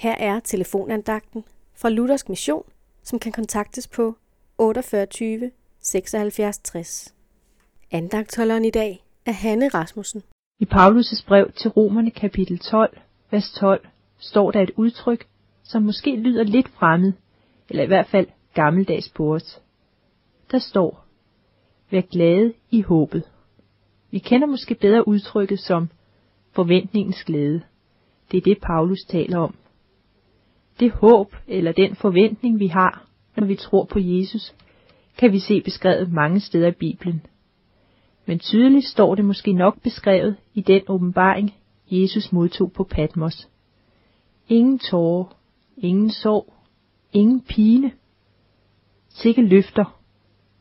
Her er telefonandagten fra Luthersk Mission, som kan kontaktes på 48 76 60. Andagtholderen i dag er Hanne Rasmussen. I Paulus' brev til Romerne kapitel 12, vers 12, står der et udtryk, som måske lyder lidt fremmed, eller i hvert fald gammeldags på os. Der står, Vær glade i håbet. Vi kender måske bedre udtrykket som forventningens glæde. Det er det, Paulus taler om. Det håb eller den forventning, vi har, når vi tror på Jesus, kan vi se beskrevet mange steder i Bibelen. Men tydeligt står det måske nok beskrevet i den åbenbaring, Jesus modtog på Patmos. Ingen tårer, ingen sorg, ingen pine. Sikke løfter.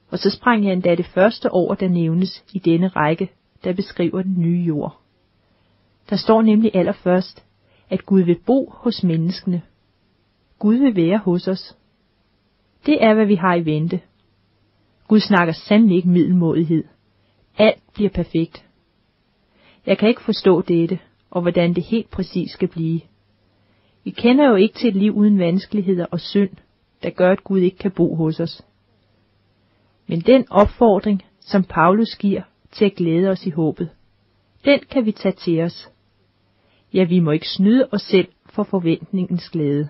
Og så sprang jeg endda det første år, der nævnes i denne række, der beskriver den nye jord. Der står nemlig allerførst, at Gud vil bo hos menneskene. Gud vil være hos os. Det er, hvad vi har i vente. Gud snakker sandelig ikke middelmådighed. Alt bliver perfekt. Jeg kan ikke forstå dette, og hvordan det helt præcis skal blive. Vi kender jo ikke til et liv uden vanskeligheder og synd, der gør, at Gud ikke kan bo hos os. Men den opfordring, som Paulus giver til at glæde os i håbet, den kan vi tage til os. Ja, vi må ikke snyde os selv for forventningens glæde.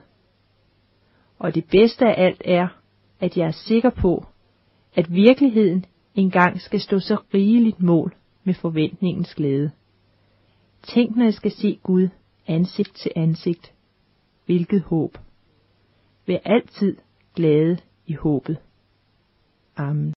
Og det bedste af alt er, at jeg er sikker på, at virkeligheden engang skal stå så rigeligt mål med forventningens glæde. Tænk, når jeg skal se Gud ansigt til ansigt. Hvilket håb. Vær altid glade i håbet. Amen.